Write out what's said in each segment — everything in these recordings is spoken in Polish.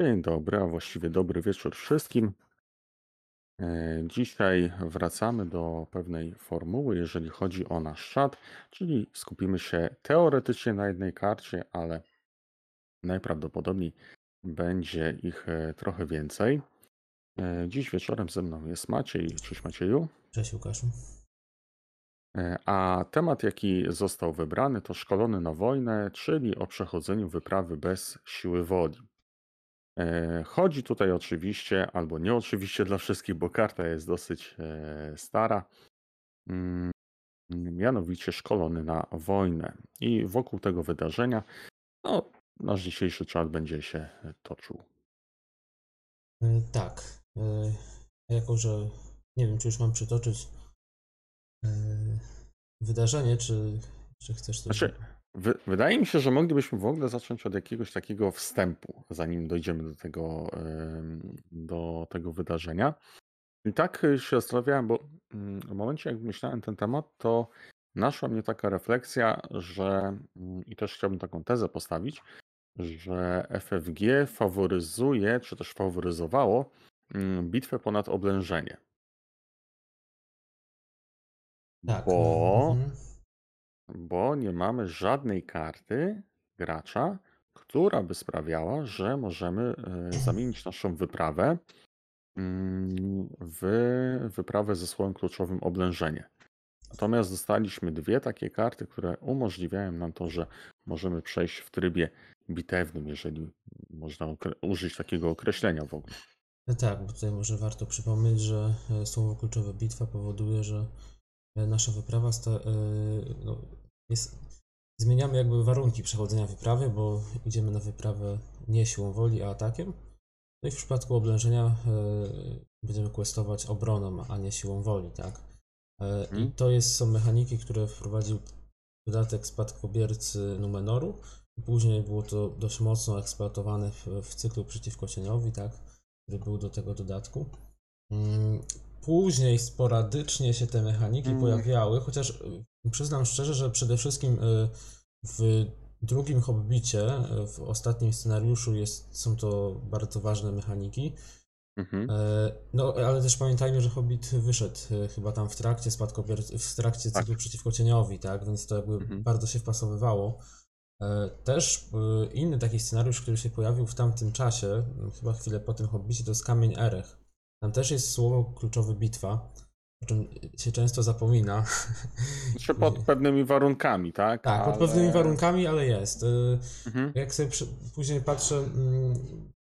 Dzień dobry, a właściwie dobry wieczór wszystkim. E, Dzisiaj wracamy do pewnej formuły, jeżeli chodzi o nasz czat, czyli skupimy się teoretycznie na jednej karcie, ale najprawdopodobniej będzie ich e, trochę więcej. E, Dziś wieczorem ze mną jest Maciej. Cześć Macieju. Cześć Łukaszu. E, A temat, jaki został wybrany, to szkolony na wojnę, czyli o przechodzeniu wyprawy bez siły woli. E, Chodzi tutaj oczywiście, albo nie oczywiście dla wszystkich, bo karta jest dosyć e, stara, mm, mianowicie szkolony na wojnę. I wokół tego wydarzenia no, nasz dzisiejszy czat będzie się toczył. Y, Tak. Jako, że nie wiem, czy już mam przytoczyć wydarzenie, czy, czy chcesz coś. Znaczy, wydaje mi się, że moglibyśmy w ogóle zacząć od jakiegoś takiego wstępu, zanim dojdziemy do tego, do tego wydarzenia. I tak się zastanawiałem, bo mm, w momencie, jak myślałem ten temat, to naszła mnie taka refleksja, że mm, i też chciałbym taką tezę postawić, że FFG faworyzuje, czy też faworyzowało mm, bitwę ponad oblężenie. Tak. Bo, mhm. Bo nie mamy żadnej karty gracza, która by sprawiała, że możemy e, zamienić naszą wyprawę mm, w wyprawę ze słowem kluczowym oblężenie. Natomiast dostaliśmy dwie takie karty, które umożliwiają nam to, że możemy przejść w trybie bitewnym, jeżeli można użyć takiego określenia w ogóle. No Tak, bo tutaj może warto przypomnieć, że e, słowo kluczowe bitwa powoduje, że e, nasza wyprawa sta, e, no, jest. Zmieniamy jakby warunki przechodzenia wyprawy, bo idziemy na wyprawę nie siłą woli, a atakiem. No i w przypadku oblężenia e, będziemy questować obroną, a nie siłą woli, tak? E, I Mhm. to jest, są mechaniki, które wprowadził dodatek spadkobiercy Numenoru. Później było to dość mocno eksploatowane w, w cyklu przeciwko cieniowi, tak? Który był do tego dodatku. Później sporadycznie się te mechaniki Mm. pojawiały, chociaż y, przyznam szczerze, że przede wszystkim y, w drugim Hobbicie, y, w ostatnim scenariuszu jest, są to bardzo ważne mechaniki. Mhm. E, No, ale też pamiętajmy, że Hobbit wyszedł chyba tam w trakcie spadkobier... w trakcie Tak. cyklu przeciwko cieniowi, tak? Więc to jakby Mhm. bardzo się wpasowywało. E, Też inny taki scenariusz, który się pojawił w tamtym czasie, chyba chwilę po tym Hobbicie, to jest Kamień Erech. Tam też jest słowo kluczowe bitwa, o czym się często zapomina. Czy pod pewnymi warunkami, tak? Tak, pod Ale- pewnymi warunkami, ale jest. E, Mhm. jak sobie później patrzę, mm,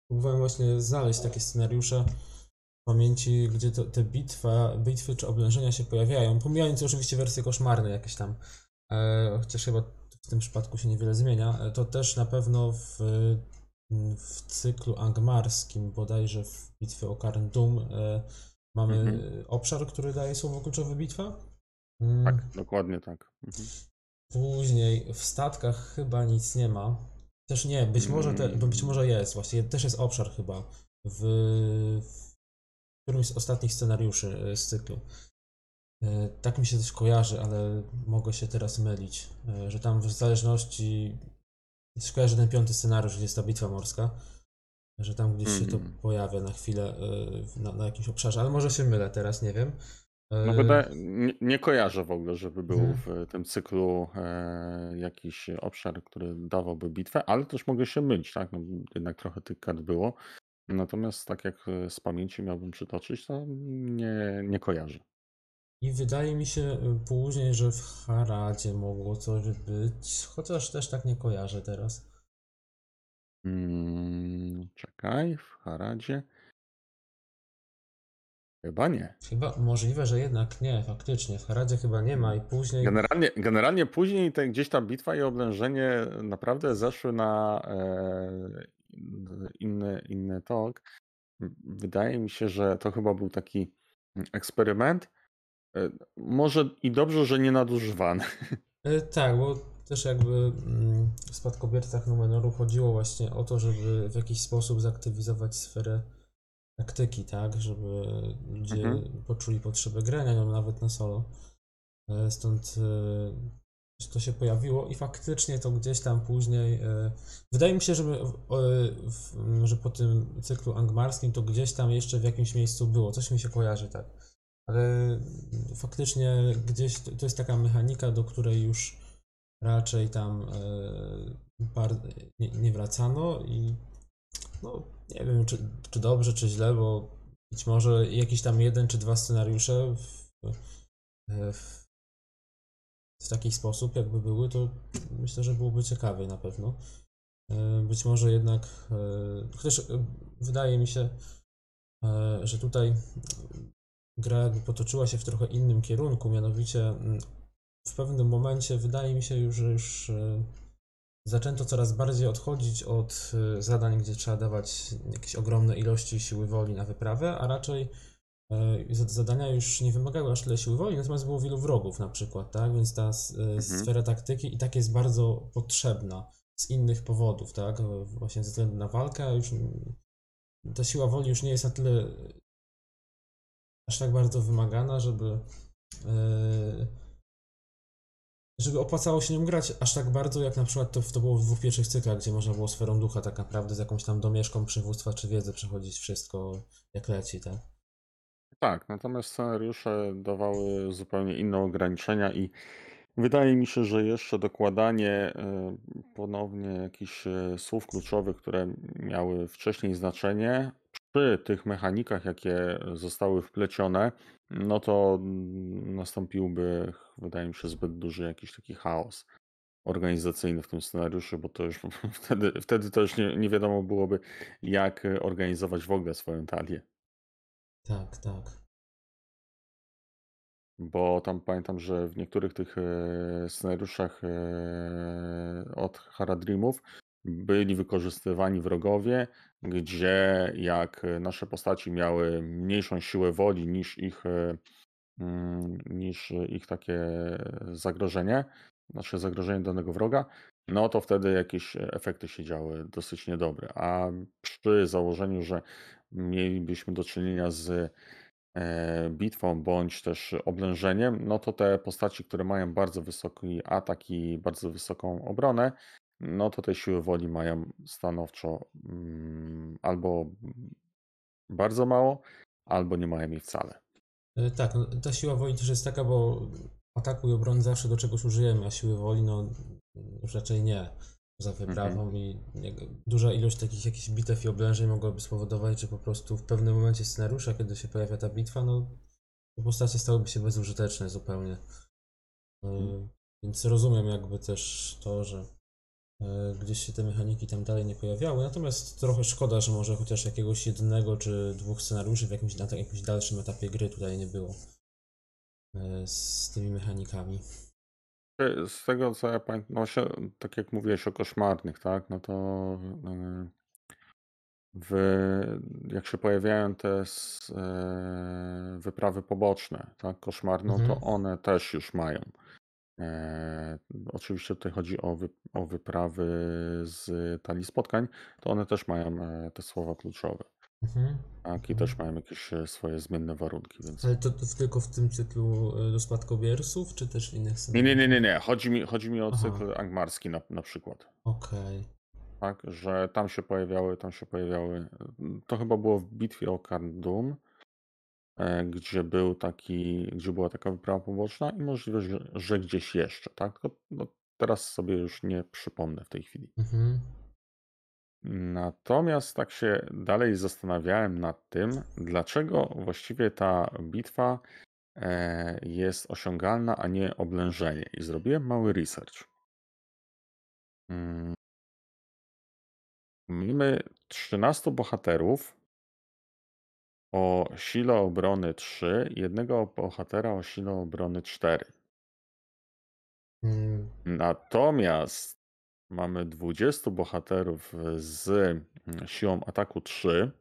próbowałem właśnie znaleźć takie scenariusze w pamięci, gdzie to, te bitwa, bitwy czy oblężenia się pojawiają, pomijając oczywiście wersje koszmarne jakieś tam, e, chociaż chyba w tym przypadku się niewiele zmienia, e, to też na pewno w, w cyklu angmarskim, bodajże w bitwie o Karn Dum, e, mamy Mhm. obszar, który daje słowo kluczowe bitwa. Mm, Tak, dokładnie tak. Mhm. Później w statkach chyba nic nie ma. Też nie, być może, te, Mm. bo być może jest, właśnie też jest obszar chyba w, w którymś z ostatnich scenariuszy e, z cyklu. E, Tak mi się coś kojarzy, ale mogę się teraz mylić, że tam w zależności się kojarzy ten piąty scenariusz, gdzie jest ta bitwa morska, że tam gdzieś się to Mhm. pojawia na chwilę e, na, na jakimś obszarze, ale może się mylę teraz, nie wiem. E, No wydaje, nie, nie kojarzę w ogóle, żeby był Mhm. w tym cyklu e, jakiś obszar, który dawałby bitwę, ale też mogę się mylić, tak? No, jednak trochę tych kart było. Natomiast tak jak e, z pamięci miałbym przytoczyć, to nie, nie kojarzę. I wydaje mi się y, później, że w Haradzie mogło coś być, chociaż też tak nie kojarzę teraz. Mm, czekaj, w Haradzie. Chyba nie. Chyba możliwe, że jednak nie, faktycznie. W Haradzie chyba nie ma i później. Generalnie, generalnie później te, gdzieś ta bitwa i oblężenie naprawdę zeszły na e, inny, inny tok. Wydaje mi się, że to chyba był taki eksperyment. E, Może i dobrze, że nie nadużywany. Y, Tak, bo też jakby mm, w spadkobiercach Numenoru chodziło właśnie o to, żeby w jakiś sposób zaktywizować sferę taktyki, tak? Żeby ludzie Mhm. poczuli potrzebę grania nią nawet na solo. E, Stąd e, to się pojawiło i faktycznie to gdzieś tam później. e, Wydaje mi się, że, my- e, że po tym cyklu angmarskim to gdzieś tam jeszcze w jakimś miejscu było. Coś mi się kojarzy tak. Ale faktycznie gdzieś to, jest taka mechanika, do której już raczej tam e, nie, wracano i no nie wiem czy, czy dobrze, czy źle, bo być może jakiś tam jeden czy dwa scenariusze w, w, w taki sposób jakby były, to myślę, że byłoby ciekawie na pewno. E, Być może jednak, e, chociaż e, wydaje mi się, e, że tutaj gra jakby potoczyła się w trochę innym kierunku, mianowicie mm, w pewnym momencie wydaje mi się już, że już e, zaczęto coraz bardziej odchodzić od e, zadań, gdzie trzeba dawać jakieś ogromne ilości siły woli na wyprawę, a raczej e, zad- zadania już nie wymagały aż tyle siły woli, natomiast było wielu wrogów na przykład, tak? Więc ta e, sfera taktyki i tak jest bardzo potrzebna z innych powodów, tak? Właśnie ze względu na walkę, już ta siła woli już nie jest na tyle aż tak bardzo wymagana, żeby e, żeby opłacało się nią grać aż tak bardzo, jak na przykład to, to było w dwóch pierwszych cyklach, gdzie można było sferą ducha tak naprawdę z jakąś tam domieszką przywództwa czy wiedzy przechodzić wszystko jak leci, tak? Tak, natomiast scenariusze dawały zupełnie inne ograniczenia i wydaje mi się, że jeszcze dokładanie e, ponownie jakichś e, słów kluczowych, które miały wcześniej znaczenie, przy tych mechanikach, jakie zostały wplecione, no to nastąpiłby, wydaje mi się, zbyt duży jakiś taki chaos organizacyjny w tym scenariuszu, bo to już wtedy, wtedy to już nie, nie wiadomo byłoby, jak organizować w ogóle swoją talię. Tak, tak. Bo tam pamiętam, że w niektórych tych e, scenariuszach e, od Haradrimów byli wykorzystywani wrogowie, gdzie jak nasze postaci miały mniejszą siłę woli niż ich, e, mm, niż ich takie zagrożenie, znaczy zagrożenie danego wroga, no to wtedy jakieś efekty się działy dosyć niedobre. A przy założeniu, że mielibyśmy do czynienia z e, bitwą bądź też oblężeniem, no to te postaci, które mają bardzo wysoki atak i bardzo wysoką obronę, no to te siły woli mają stanowczo mm, albo bardzo mało, albo nie mają jej wcale. E, Tak, no, ta siła woli też jest taka, bo ataku i obrony zawsze do czegoś użyjemy, a siły woli no już raczej nie. Poza wyprawą i duża ilość takich jakichś bitew i oblężeń mogłaby spowodować, że po prostu w pewnym momencie scenariusza, kiedy się pojawia ta bitwa, no postacie stałyby się bezużyteczne zupełnie. E, Więc rozumiem jakby też to, że gdzieś się te mechaniki tam dalej nie pojawiały. Natomiast trochę szkoda, że może chociaż jakiegoś jednego czy dwóch scenariuszy w jakimś, na jakimś dalszym etapie gry tutaj nie było e, z tymi mechanikami. E, Z tego co ja pamiętam, no się, tak jak mówiłeś o koszmarnych, tak, no to e, w, jak się pojawiają te e, wyprawy poboczne, tak, koszmarne, no to Mhm. one też już mają. E, oczywiście tutaj chodzi o, wy, o wyprawy z talii spotkań, to one też mają e, te słowa kluczowe, Mhm. tak, i też mają jakieś e, swoje zmienne warunki, więc... Ale to, to tylko w tym cyklu e, do spadkobierców, czy też w innych Nie, nie, nie, scenariuszach? nie, nie, chodzi mi, chodzi mi o Aha. cykl angmarski na, na przykład. Okej. Tak, że tam się pojawiały, tam się pojawiały. To chyba było w bitwie o Karndum, e, gdzie był taki, gdzie była taka wyprawa poboczna i możliwe, że, że gdzieś jeszcze, tak? No, teraz sobie już nie przypomnę w tej chwili. Mhm. Natomiast tak się dalej zastanawiałem nad tym, dlaczego właściwie ta bitwa e, jest osiągalna, a nie oblężenie. I zrobiłem mały research. Mm, Mamy 13 bohaterów o sile obrony 3 i jednego bohatera o sile obrony 4. Mm, Natomiast mamy 20 bohaterów z mm, siłą ataku 3,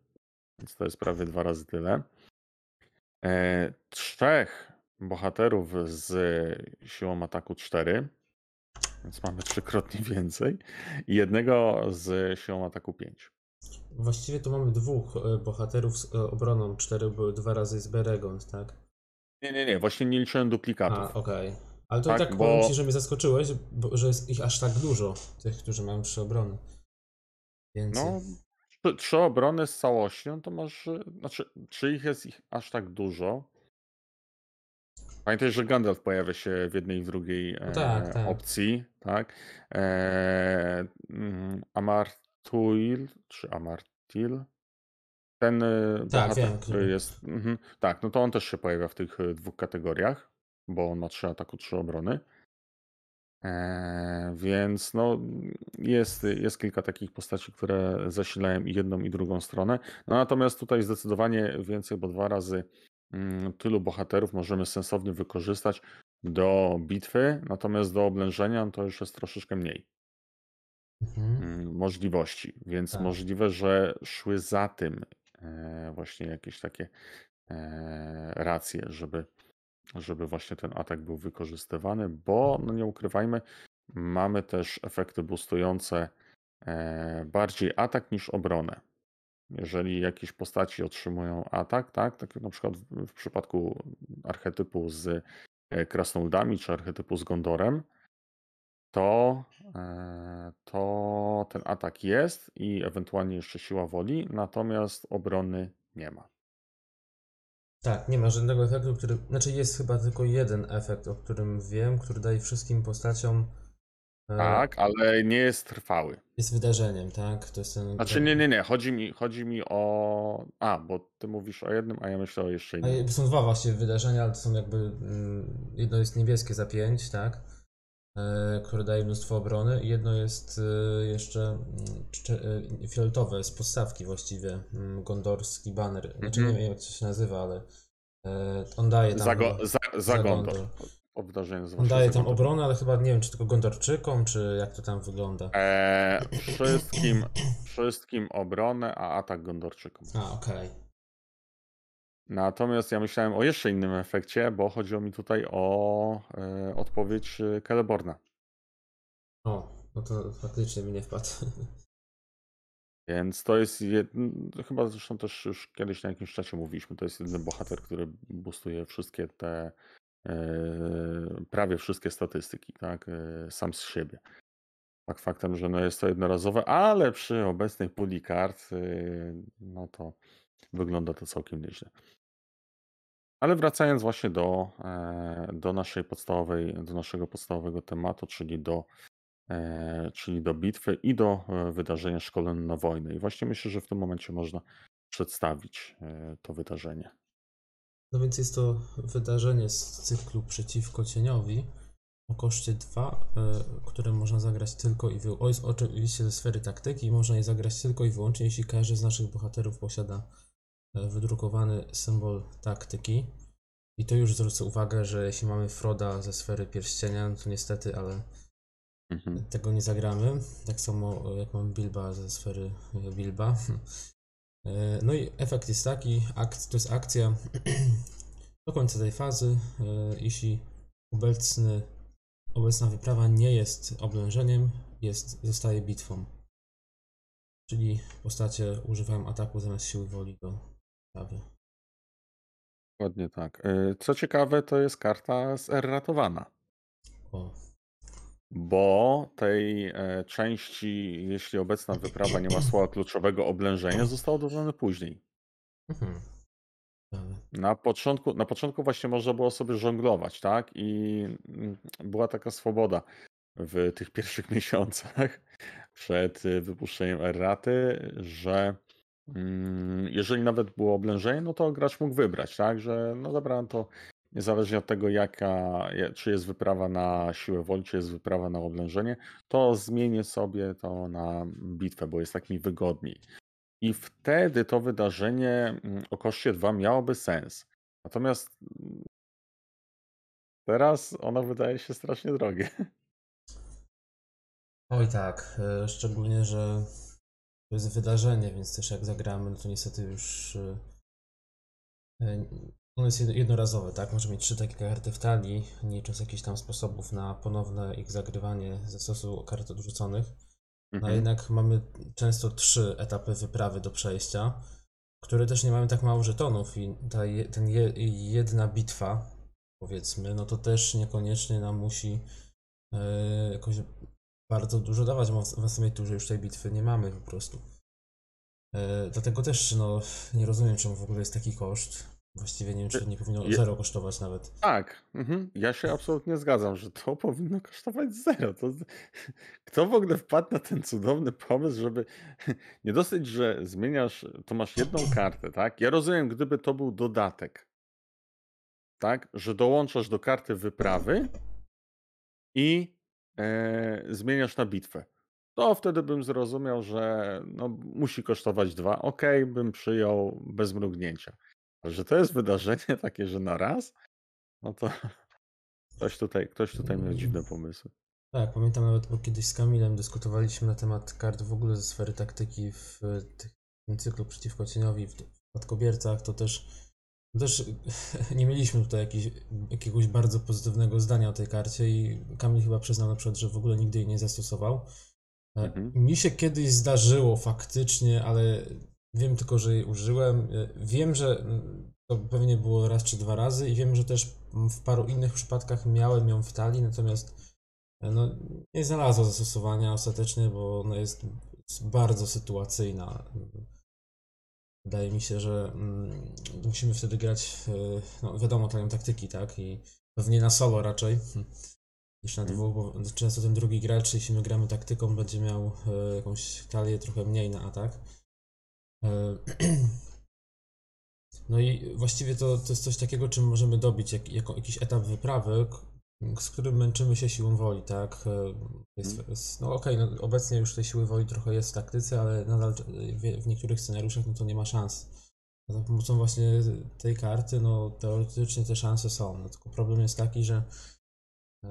więc to jest prawie dwa razy tyle. E, trzech bohaterów z siłą ataku 4, więc mamy trzykrotnie więcej. I jednego z siłą ataku 5. Właściwie tu mamy dwóch e, bohaterów z e, obroną, cztery były dwa razy z Beregond, tak? Nie, nie, nie, właśnie nie liczyłem duplikatów. A, okej. Ale to Tak, tak, bo- powiem ci, że mnie zaskoczyłeś, bo, że jest ich aż tak dużo, tych, którzy mają trzy obrony. Więcej. No, trzy, trzy obrony z całością, to masz. y, Znaczy, czy ich jest ich aż tak dużo? Pamiętaj, że Gandalf pojawia się w jednej i w drugiej No tak, e, tak. opcji, tak? E, mm, Amartuil, czy Amartil? Ten e, bohater, wiem, który jest. Mhm, tak, no to on też się pojawia w tych e, dwóch kategoriach, bo on ma trzy ataku, trzy obrony. E, więc no, jest, jest kilka takich postaci, które zasilają i jedną, i drugą stronę. No, natomiast tutaj zdecydowanie więcej, bo dwa razy mm, tylu bohaterów możemy sensownie wykorzystać do bitwy, natomiast do oblężenia to już jest troszeczkę mniej Mhm. mm, możliwości, więc Tak. możliwe, że szły za tym e, właśnie jakieś takie e, racje, żeby, żeby właśnie ten atak był wykorzystywany, bo no nie ukrywajmy, mamy też efekty boostujące e, bardziej atak niż obronę. Jeżeli jakieś postaci otrzymują atak, tak, tak jak na przykład w, w przypadku archetypu z e, krasnoludami czy archetypu z Gondorem, to, e, to ten atak jest i ewentualnie jeszcze siła woli, natomiast obrony nie ma. Tak, nie ma żadnego efektu, który. Znaczy jest chyba tylko jeden efekt, o którym wiem, który daje wszystkim postaciom. e, Tak, ale nie jest trwały. Jest wydarzeniem, tak? To jest ten. Znaczy nie, nie, nie, chodzi mi, chodzi mi o... A, bo ty mówisz o jednym, a ja myślę o jeszcze innym. są dwa właściwie wydarzenia, ale to są jakby. mm, Jedno jest niebieskie za 5, tak? E, które daje mnóstwo obrony. i Jedno jest e, jeszcze mm, e, fioletowe z podstawki właściwie. mm, Gondorski banner. Znaczy Mhm. nie wiem jak to się nazywa, ale on daje tam. Za, chyba- go, za, za za Gondor. Gondor. On daje tam obronę, ale chyba nie wiem, czy tylko Gondorczykom, czy jak to tam wygląda. Eee, wszystkim, wszystkim obronę, a atak Gondorczykom. A, okej. Natomiast ja myślałem o jeszcze innym efekcie, bo chodziło mi tutaj o e, odpowiedź e, Celeborna. O, no to faktycznie mi nie wpadł. Więc to jest jed... chyba zresztą też już kiedyś na jakimś czacie mówiliśmy, to jest jedyny bohater, który boostuje wszystkie te e, prawie wszystkie statystyki, tak, sam z siebie. Tak faktem, że no jest to jednorazowe, ale przy obecnej puli kart, no to wygląda to całkiem nieźle. Ale wracając właśnie do, e, do naszej podstawowej, do naszego podstawowego tematu, czyli do, e, czyli do bitwy i do e, wydarzenia wojnę. I właśnie myślę, że w tym momencie można przedstawić to wydarzenie. No więc jest to wydarzenie z cyklu przeciwko cieniowi o koszcie 2, które można zagrać tylko i wyłącznie. oczywiście ze sfery taktyki, można je zagrać tylko i wyłącznie, jeśli każdy z naszych bohaterów posiada wydrukowany symbol taktyki. I to już zwrócę uwagę, że jeśli mamy Froda ze sfery pierścienia, no to niestety, ale Mhm. tego nie zagramy. Tak samo e, jak mam Bilba ze sfery e, Bilba. E, No i efekt jest taki, akt, to jest akcja do końca tej fazy, e, jeśli obecny, obecna wyprawa nie jest oblężeniem, jest, zostaje bitwą. Czyli postacie używają ataku zamiast siły woli do wyprawy. Dokładnie tak. E, Co ciekawe, to jest karta z R ratowana. O, Bo tej e, części, jeśli obecna wyprawa nie ma słowa kluczowego oblężenia, zostało dodane później. mhm. Ciekawe. Na początku, na początku właśnie można było sobie żonglować, tak? I mm, była taka swoboda w tych pierwszych miesiącach przed y, wypuszczeniem erraty, że jeżeli nawet było oblężenie, no to gracz mógł wybrać, tak? Że no dobra, no to niezależnie od tego, jaka, ja- czy jest wyprawa na siłę woli, czy jest wyprawa na oblężenie, to zmienię sobie to na bitwę, bo jest tak mi wygodniej. I wtedy to wydarzenie mm, o koszcie 2 miałoby sens. Natomiast mm, teraz ono wydaje się strasznie drogie. Oj tak, e, szczególnie, że to jest wydarzenie, więc też jak zagramy, no to niestety już e, e, ono jest jed- jednorazowe, tak? Może mieć trzy takie karty w talii, nie licząc jakichś tam sposobów na ponowne ich zagrywanie ze stosu kart odrzuconych. No Mhm. jednak mamy często trzy etapy wyprawy do przejścia, które też nie mają tak mało żetonów i ta je, ten je, jedna bitwa powiedzmy, no to też niekoniecznie nam musi e, jakoś bardzo dużo dawać, bo w następnej turze już tej bitwy nie mamy po prostu. E, dlatego też no, nie rozumiem, czemu w ogóle jest taki koszt. Właściwie nie wiem, czy to nie powinno Je- zero kosztować nawet. Tak, mhm. Ja się absolutnie zgadzam, że to powinno kosztować zero. To... Kto w ogóle wpadł na ten cudowny pomysł, żeby nie dosyć, że zmieniasz, to masz jedną kartę, tak? Ja rozumiem, gdyby to był dodatek, tak? Że dołączasz do karty wyprawy i e, zmieniasz na bitwę. To wtedy bym zrozumiał, że no, musi kosztować dwa. Okej, bym przyjął bez mrugnięcia. Ale że to jest wydarzenie takie, że na raz, no to ktoś tutaj, ktoś tutaj miał dziwne pomysły. Tak, pamiętam nawet, bo kiedyś z Kamilem dyskutowaliśmy na temat kart w ogóle ze sfery taktyki w tym cyklu przeciwko cieniowi w Spadkobiercach, to też, też nie mieliśmy tutaj jakiś, jakiegoś bardzo pozytywnego zdania o tej karcie i Kamil chyba przyznał na przykład, że w ogóle nigdy jej nie zastosował. E, Mhm. Mi się kiedyś zdarzyło faktycznie, ale wiem tylko, że jej użyłem. E, Wiem, że mm, to pewnie było raz czy dwa razy i wiem, że też w paru innych przypadkach miałem ją w talii, natomiast e, no, nie znalazła zastosowania ostatecznie, bo ona jest bardzo sytuacyjna. Wydaje mi się, że mm, musimy wtedy grać, e, no wiadomo, talią taktyki, tak? I pewnie na solo raczej hm, niż na Mhm. dwóch, bo często ten drugi gracz, jeśli my gramy taktyką, będzie miał e, jakąś talię trochę mniej na atak. E, No i właściwie to, to jest coś takiego, czym możemy dobić jak, jako, jakiś etap wyprawy, z którym męczymy się siłą woli, tak? E, Jest, jest, no okej, no obecnie już tej siły woli trochę jest w taktyce, ale nadal w, w niektórych scenariuszach no to nie ma szans. Za pomocą właśnie tej karty, no teoretycznie te szanse są. No, tylko problem jest taki, że e,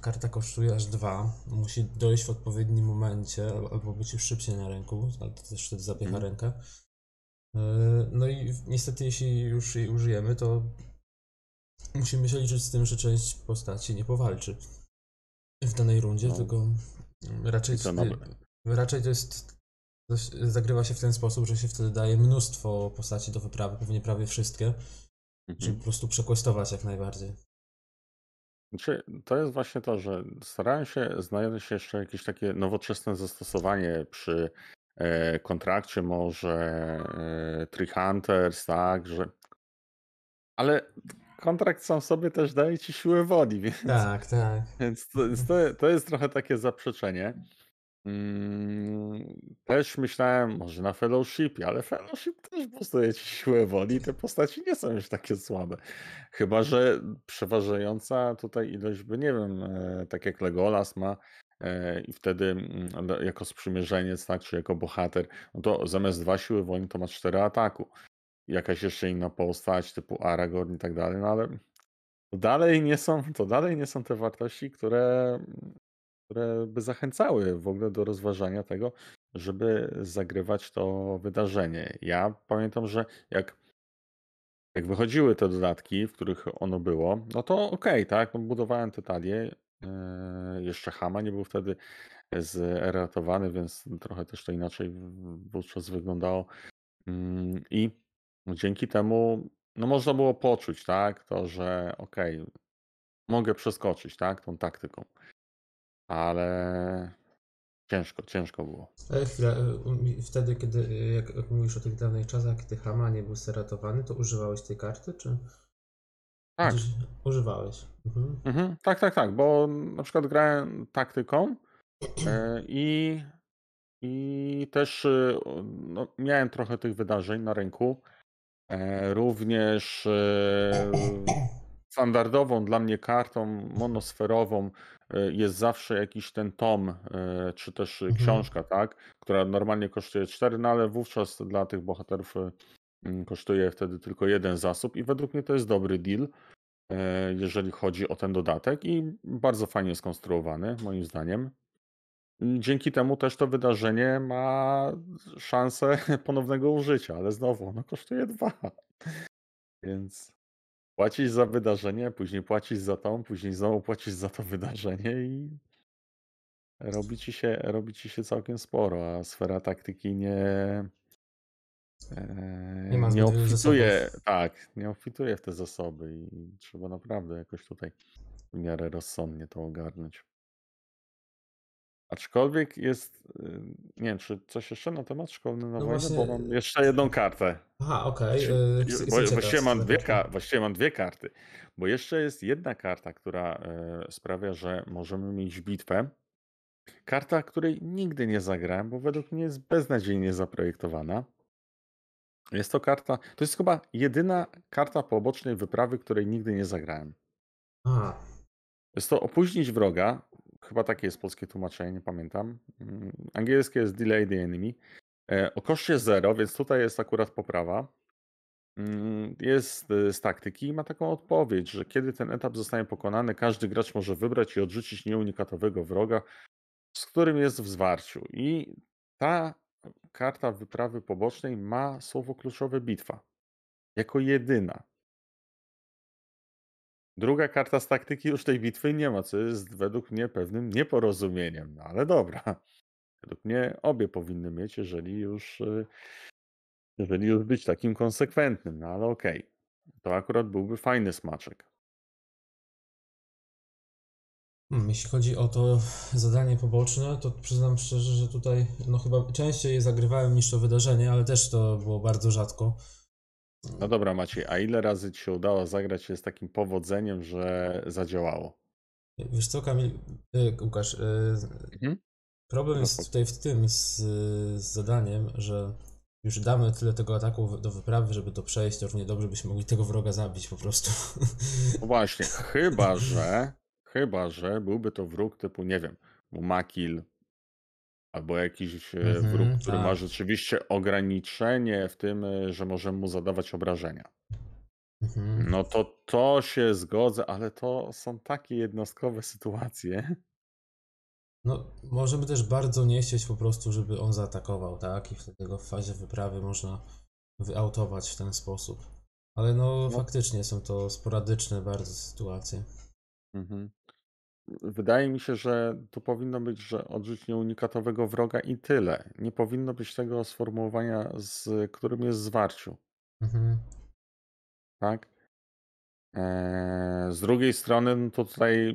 karta kosztuje aż dwa, musi dojść w odpowiednim momencie, al- albo być już szybciej na ręku, ale to też wtedy zapiecha Mhm. rękę. E, No i niestety, jeśli już jej użyjemy, to musimy się liczyć z tym, że część postaci nie powalczy w danej rundzie, No. tylko mm, raczej, to raczej to jest. Zagrywa się w ten sposób, że się wtedy daje mnóstwo postaci do wyprawy, pewnie prawie wszystkie, żeby Mhm. po prostu przekwestować jak najbardziej. Znaczy, to jest właśnie to, że starałem się znaleźć jeszcze jakieś takie nowoczesne zastosowanie przy e, kontrakcie, może e, Tree Hunters, tak, że. Ale kontrakt sam sobie też daje ci siłę woli, więc, Tak, tak. więc, to, to, to jest trochę takie zaprzeczenie. Mm, Też myślałem, może na Fellowshipie, ale Fellowship też postuje ci siłę woli i te postaci nie są już takie słabe. Chyba, że przeważająca tutaj ilość by, nie wiem, e, tak jak Legolas ma e, i wtedy mm, jako sprzymierzeniec, tak, czy jako bohater, no to zamiast dwa siły woli to ma cztery ataku. Jakaś jeszcze inna postać typu Aragorn i tak dalej, no ale to dalej nie są, to dalej nie są te wartości, które, które by zachęcały w ogóle do rozważania tego, żeby zagrywać to wydarzenie. Ja pamiętam, że jak, jak wychodziły te dodatki, w których ono było, no to okej, tak, no budowałem te talie. e, Jeszcze Hama nie był wtedy zeratowany, więc trochę też to inaczej wówczas wyglądało. Mm, I dzięki temu no można było poczuć, tak, to, że okej, mogę przeskoczyć, tak, tą taktyką. Ale ciężko, ciężko było. Ale chwila, e, wtedy, kiedy, e, jak, mówisz o tych dawnych czasach, kiedy Hama nie był seratowany, to używałeś tej karty, czy? Tak, Gdzieś używałeś. Mhm. mhm, tak, tak, tak, bo na przykład grałem taktyką e, i, i też no, miałem trochę tych wydarzeń na rynku. E, Również e, standardową dla mnie kartą monosferową e, jest zawsze jakiś ten tom, czy też Mhm. książka, tak, która normalnie kosztuje 4, no ale wówczas dla tych bohaterów mm, kosztuje wtedy tylko jeden zasób i według mnie to jest dobry deal, jeżeli chodzi o ten dodatek i bardzo fajnie skonstruowany, moim zdaniem. Dzięki temu też to wydarzenie ma szansę ponownego użycia, ale znowu ono kosztuje dwa. Więc płacisz za wydarzenie, później płacisz za tą, później znowu płacisz za to wydarzenie i robi ci się, robi ci się całkiem sporo, a sfera taktyki nie, Eee, Nie ma nie obfituje, tak, nie obfituje w te zasoby i trzeba naprawdę jakoś tutaj w miarę rozsądnie to ogarnąć. Aczkolwiek jest, y, nie wiem, czy coś jeszcze na temat Szkolny na No wojnę, właśnie. bo mam jeszcze jedną kartę. Aha, okej. Znaczy, Okay. bo ciekaw, właściwie mam dwie, ka- właściwie mam dwie karty, bo jeszcze jest jedna karta, która sprawia, że możemy mieć bitwę. Karta, której nigdy nie zagrałem, bo według mnie jest beznadziejnie zaprojektowana. Jest to karta, to jest chyba jedyna karta pobocznej wyprawy, której nigdy nie zagrałem. Aha. Jest to opóźnić wroga. Chyba takie jest polskie tłumaczenie, nie pamiętam. Mm, Angielskie jest delay the enemy. E, O koszcie 0, więc tutaj jest akurat poprawa. Mm, Jest e, z taktyki i ma taką odpowiedź, że kiedy ten etap zostanie pokonany, każdy gracz może wybrać i odrzucić nieunikatowego wroga, z którym jest w zwarciu. I ta karta wyprawy pobocznej ma słowo kluczowe bitwa. Jako jedyna. Druga karta z taktyki już tej bitwy nie ma, co jest według mnie pewnym nieporozumieniem. No ale dobra. Według mnie obie powinny mieć, jeżeli już, y, jeżeli już być takim konsekwentnym. No ale okej. To akurat byłby fajny smaczek. Hmm, jeśli chodzi o to zadanie poboczne, to przyznam szczerze, że tutaj no chyba częściej je zagrywałem niż to wydarzenie, ale też to było bardzo rzadko. No dobra, Maciej, a ile razy ci się udało zagrać się z takim powodzeniem, że zadziałało? Wiesz co, Kamil, y, Łukasz, y, Mhm. problem No jest tutaj w tym z, z zadaniem, że już damy tyle tego ataku do wyprawy, żeby to przejść, to równie dobrze byśmy mogli tego wroga zabić po prostu. No właśnie, chyba że, chyba że byłby to wróg typu, nie wiem, Mumakil, albo jakiś e, Mhm, wróg, który ma tak. rzeczywiście ograniczenie w tym, e, że możemy mu zadawać obrażenia. Mhm. No to to się zgodzę, ale to są takie jednostkowe sytuacje. No, możemy też bardzo nie chcieć po prostu, żeby on zaatakował, tak? I wtedy go w fazie wyprawy można wyautować w ten sposób. Ale no, No. faktycznie są to sporadyczne bardzo sytuacje. Mhm. Wydaje mi się, że to powinno być, że odrzuć nieunikatowego wroga i tyle. Nie powinno być tego sformułowania, z którym jest zwarciu, Mhm. tak? Eee, z drugiej strony, no to tutaj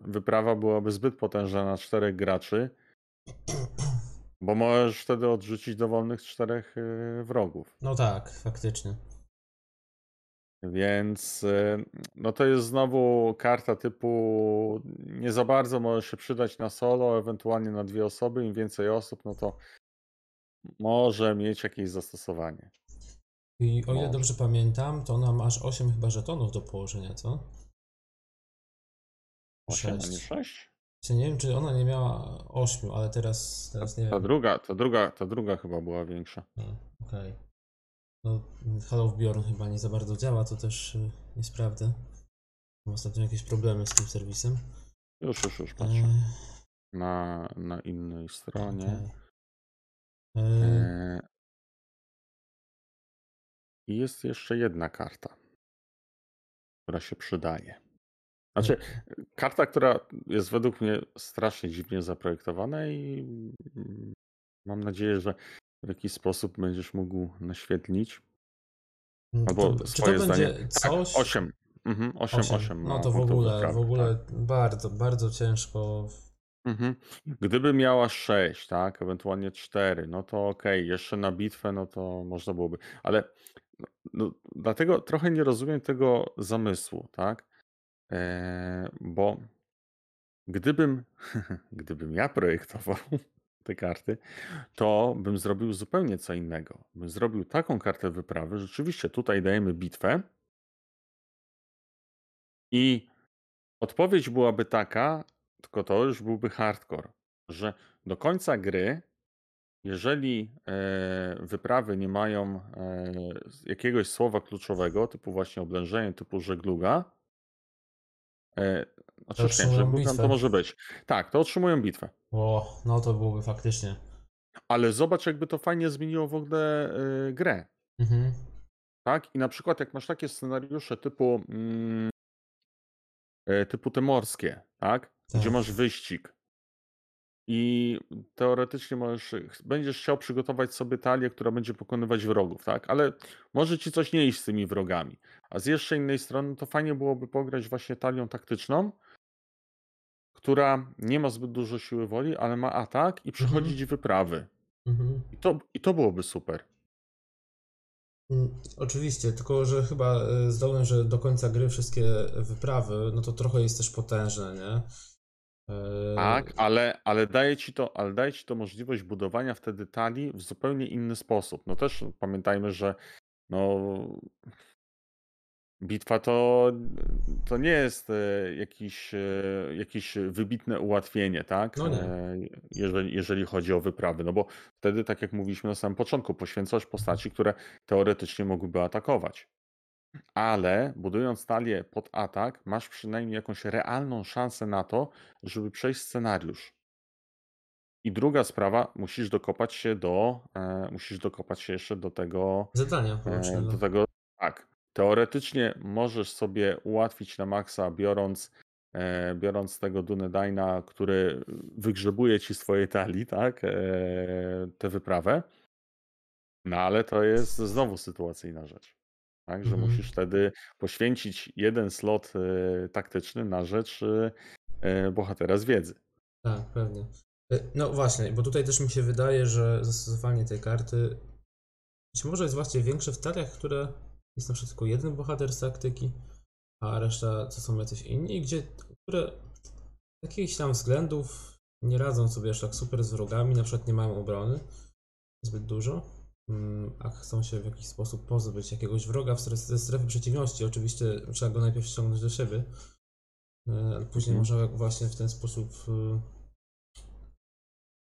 wyprawa byłaby zbyt potężna na czterech graczy, bo możesz wtedy odrzucić dowolnych czterech e, wrogów. No tak, faktycznie. Więc y, no to jest znowu karta typu nie za bardzo może się przydać na solo, ewentualnie na dwie osoby. Im więcej osób, no to może mieć jakieś zastosowanie. I o ile Może. dobrze pamiętam, to ona ma aż 8 chyba żetonów do położenia, co? Osiem, a nie Sześć. sześć? Czy nie wiem, czy ona nie miała 8, ale teraz, teraz nie Ta wiem. druga, ta druga, ta druga chyba była większa. No, Okej. No, Halo of Bjorn chyba nie za bardzo działa, to też y, nie sprawdzę. Mam ostatnio jakieś problemy z tym serwisem. Już, już, już patrzę. Eee, Na, na innej stronie. okej. Eee, E, I jest jeszcze jedna karta, która się przydaje. Znaczy, karta, która jest według mnie strasznie dziwnie zaprojektowana i mm, mam nadzieję, że w jakiś sposób będziesz mógł naświetlić. to, Albo czy to swoje zdanie. będzie Tak, coś? 8. Mhm, 8, 8, Osiem. No ma to w ogóle, w ogóle tak. bardzo, bardzo ciężko. Mhm. Gdyby miała 6, tak, ewentualnie 4, no to okej, jeszcze na bitwę, no to można byłoby. Ale no, no, dlatego trochę nie rozumiem tego zamysłu, tak? E, bo gdybym, gdybym ja projektował te karty, to bym zrobił zupełnie co innego. Bym zrobił taką kartę wyprawy, rzeczywiście tutaj dajemy bitwę i odpowiedź byłaby taka, tylko to już byłby hardcore, że do końca gry, jeżeli e, wyprawy nie mają e, jakiegoś słowa kluczowego, typu właśnie oblężenie, typu żegluga, znaczy nie, żegluga to może być. Tak, to otrzymują bitwę. O, no to byłoby faktycznie. Ale zobacz, jakby to fajnie zmieniło w ogóle e, grę. Mhm. Tak? I na przykład jak masz takie scenariusze typu, mm, e, typu te morskie, tak? Gdzie Tak. masz wyścig. i teoretycznie możesz będziesz chciał przygotować sobie talię, która będzie pokonywać wrogów, tak, ale może ci coś nie iść z tymi wrogami. A z jeszcze innej strony to fajnie byłoby pograć właśnie talią taktyczną która nie ma zbyt dużo siły woli, ale ma atak i Mhm. przechodzić wyprawy. Mhm. I to i to byłoby super. Mm, Oczywiście, tylko że chyba y, zdolność, że do końca gry wszystkie wyprawy, no to trochę jest też potężne, nie? E, Tak, ale ale daje ci to ale daje ci to możliwość budowania wtedy talii w zupełnie inny sposób. No też pamiętajmy, że no bitwa to to nie jest, e, jakiś, e, jakieś wybitne ułatwienie, tak, No nie. e, jeżeli jeżeli chodzi o wyprawy. No bo wtedy, tak jak mówiliśmy na samym początku, poświęcasz postaci, które teoretycznie mogłyby atakować. Ale budując talię pod atak, masz przynajmniej jakąś realną szansę na to, żeby przejść scenariusz. I druga sprawa, musisz dokopać się do, e, musisz dokopać się jeszcze do tego, Zadania e, pobocznego. do tego tak. Teoretycznie możesz sobie ułatwić na maksa, biorąc, e, biorąc tego Dunedaina, który wygrzebuje ci swoje talii, tak, e, tę wyprawę. No ale to jest znowu sytuacyjna rzecz. Tak, że Mhm. musisz wtedy poświęcić jeden slot e, taktyczny na rzecz e, bohatera z wiedzy. Tak, pewnie. E, No właśnie, bo tutaj też mi się wydaje, że zastosowanie tej karty być może jest właśnie większe w taliach, które jest na przykład tylko jeden bohater z taktyki, a reszta to są jacyś inni, gdzie, które z jakichś tam względów nie radzą sobie aż tak super z wrogami, na przykład nie mają obrony zbyt dużo, mm, a chcą się w jakiś sposób pozbyć jakiegoś wroga ze strefy przeciwności. Oczywiście trzeba go najpierw ściągnąć do siebie, e, ale później Mhm. można właśnie w ten sposób y,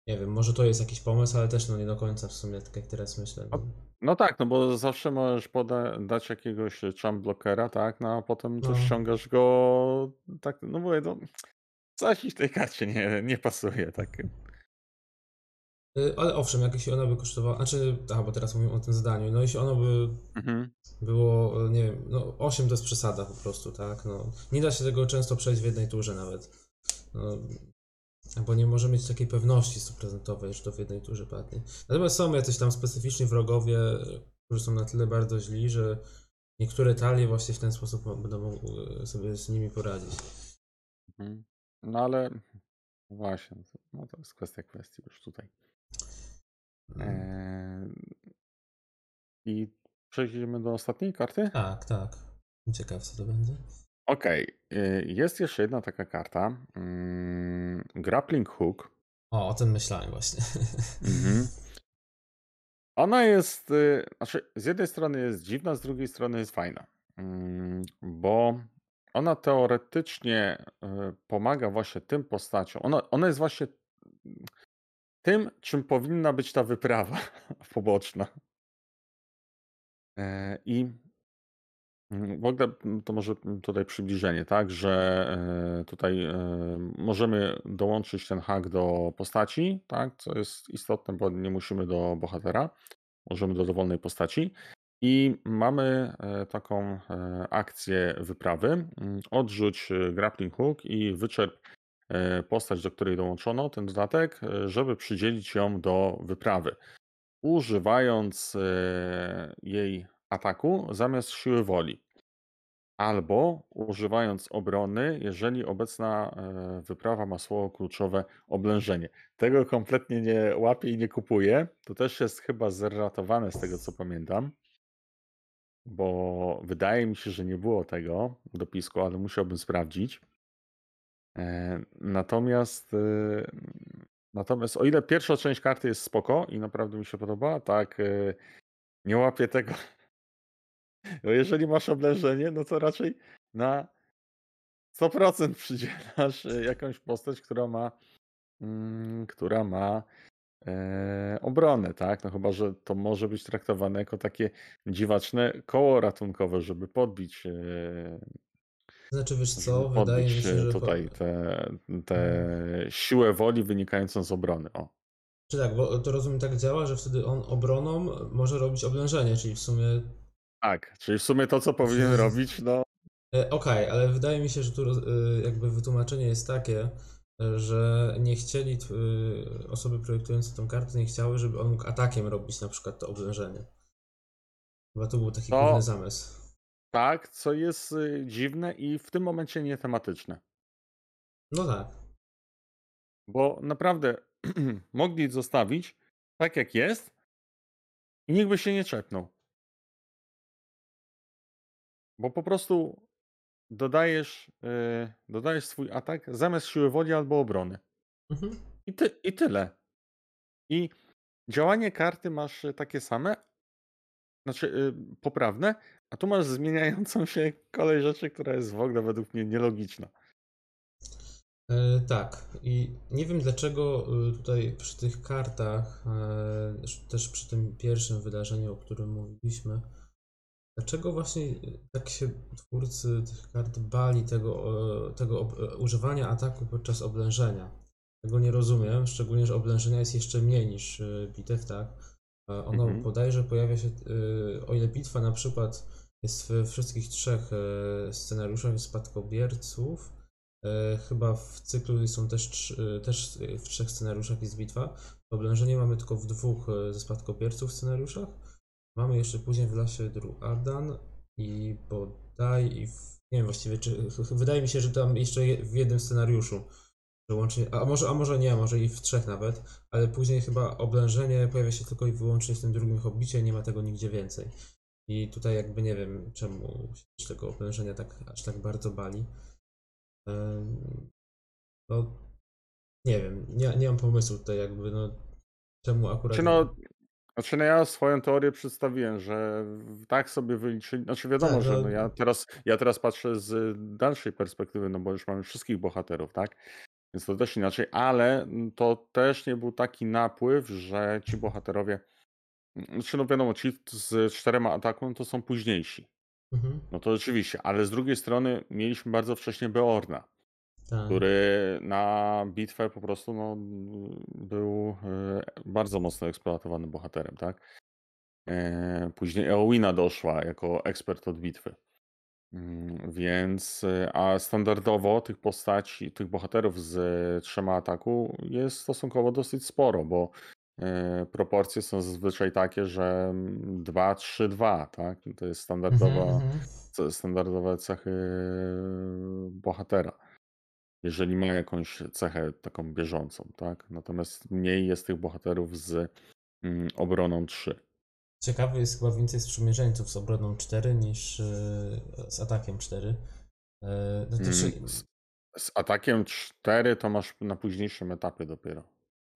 nie wiem, może to jest jakiś pomysł, ale też no nie do końca w sumie, tak jak teraz myślę. O, No tak, no bo zawsze możesz poda- dać jakiegoś champ blockera, tak, no a potem No. ściągasz go, tak, no mówię, no coś w tej karcie nie, nie pasuje, tak. Y, Ale owszem, jak jeśli ona by kosztowała, znaczy, aha, bo teraz mówimy o tym zdaniu, no jeśli ono by Mhm. było, y, nie wiem, no 8 to jest przesada po prostu, tak, no nie da się tego często przejść w jednej turze nawet, no, bo nie może mieć takiej pewności stuprocentowej, że to w jednej turze padnie. Natomiast są jacyś tam specyficzni wrogowie, którzy są na tyle bardzo źli, że niektóre talie właśnie w ten sposób będą mogły sobie z nimi poradzić. Mhm. No ale właśnie, no to jest kwestia kwestii już tutaj. Eee, I przejdziemy do ostatniej karty? Tak, tak. Ciekaw co to będzie. Okej, y, jest jeszcze jedna taka karta, mm, Grappling Hook. O, o tym myślałem właśnie. Mhm. Ona jest, y, znaczy z jednej strony jest dziwna, z drugiej strony jest fajna, mm, bo ona teoretycznie y, pomaga właśnie tym postaciom. Ona, ona jest właśnie tym, czym powinna być ta wyprawa poboczna. E, I w ogóle to może tutaj przybliżenie, tak, że e, tutaj e, możemy dołączyć ten hak do postaci, tak, co jest istotne, bo nie musimy do bohatera, możemy do dowolnej postaci. I mamy e, taką akcję wyprawy. Odrzuć grappling hook i wyczerp postać, do której dołączono ten dodatek, żeby przydzielić ją do wyprawy. Używając jej ataku zamiast siły woli. Albo używając obrony, jeżeli obecna e, wyprawa ma słowo kluczowe oblężenie. Tego kompletnie nie łapię i nie kupuję. To też jest chyba zeratowane z tego co pamiętam. Bo wydaje mi się, że nie było tego dopisku, ale musiałbym sprawdzić. E, Natomiast, e, natomiast o ile pierwsza część karty jest spoko i naprawdę mi się podoba, tak nie łapię tego. Bo jeżeli masz oblężenie, no to raczej na 100% przydzielasz e, jakąś postać, która ma, mm, która ma e, obronę, tak? No chyba, że to może być traktowane jako takie dziwaczne koło ratunkowe, żeby podbić, e, Znaczy, wiesz co, wydaje mi się, e, że... tutaj tę te siłę woli wynikającą z obrony. O. Czy tak, bo to rozumiem tak działa, że wtedy on obroną może robić oblężenie, czyli w sumie... Tak, czyli w sumie to, co powinien robić, no E, Okej, ale wydaje mi się, że tu e, jakby wytłumaczenie jest takie, że nie chcieli, osoby projektujące tą kartę nie chciały, żeby on mógł atakiem robić na przykład to oblężenie. Chyba to był taki To- główny zamysł. Tak, co jest y, dziwne i w tym momencie nietematyczne. No tak. Bo naprawdę mogli zostawić tak jak jest i nikt by się nie czepnął. Bo po prostu dodajesz, y, dodajesz swój atak zamiast siły woli albo obrony. Mhm. I, ty, I tyle. I działanie karty masz y, takie same, znaczy y, poprawne, a tu masz zmieniającą się kolej rzeczy, która jest w ogóle według mnie nielogiczna. E, tak, i nie wiem dlaczego y, tutaj przy tych kartach, e, też przy tym pierwszym wydarzeniu, o którym mówiliśmy, dlaczego właśnie y, tak się twórcy tych kart bali tego, e, tego e, używania ataku podczas oblężenia? Tego nie rozumiem, szczególnie, że oblężenia jest jeszcze mniej niż bitew, tak? E, Ono Mhm. bodajże pojawia się, o ile bitwa na przykład jest we wszystkich trzech e, scenariuszach spadkobierców, E, chyba w cyklu są też, e, też w trzech scenariuszach jest bitwa. Oblężenie mamy tylko w dwóch e, ze spadkobierców scenariuszach. Mamy jeszcze później w Lasie Druadan i bodaj i w, nie wiem właściwie, czy wydaje mi się, że tam jeszcze je- w jednym scenariuszu. że łącznie, a może, a może nie, może i w trzech nawet, ale później chyba oblężenie pojawia się tylko i wyłącznie w tym drugim hobbicie, nie ma tego nigdzie więcej. I tutaj jakby nie wiem, czemu się tego oblężenia tak, aż tak bardzo bali. No, nie wiem, nie, nie mam pomysłu tutaj jakby, no, czemu akurat... Czy no, znaczy no ja swoją teorię przedstawiłem, że tak sobie wyliczyli, znaczy wiadomo, Tak, że no- no ja, teraz, ja teraz patrzę z dalszej perspektywy, no bo już mamy wszystkich bohaterów, tak? Więc to też inaczej, ale to też nie był taki napływ, że ci bohaterowie, znaczy no wiadomo, ci z czterema ataką to są późniejsi. Mhm, No to rzeczywiście, ale z drugiej strony mieliśmy bardzo wcześnie Beorna, tak. który na bitwę po prostu no, był e, bardzo mocno eksploatowany bohaterem, tak? E, Później Eowina doszła jako ekspert od bitwy. Mm, Więc, e, a standardowo tych postaci, tych bohaterów z trzema ataku jest stosunkowo dosyć sporo, bo proporcje są zazwyczaj takie, że 2-3-2, tak? To jest standardowa, mhm. ce- standardowe cechy bohatera. Jeżeli ma jakąś cechę taką bieżącą, tak? Natomiast mniej jest tych bohaterów z mm, obroną 3. Ciekawy jest chyba więcej sprzymierzeńców z obroną 4 niż e, z atakiem 4. E, No też, Mm, Z, z atakiem 4 to masz na późniejszym etapie dopiero.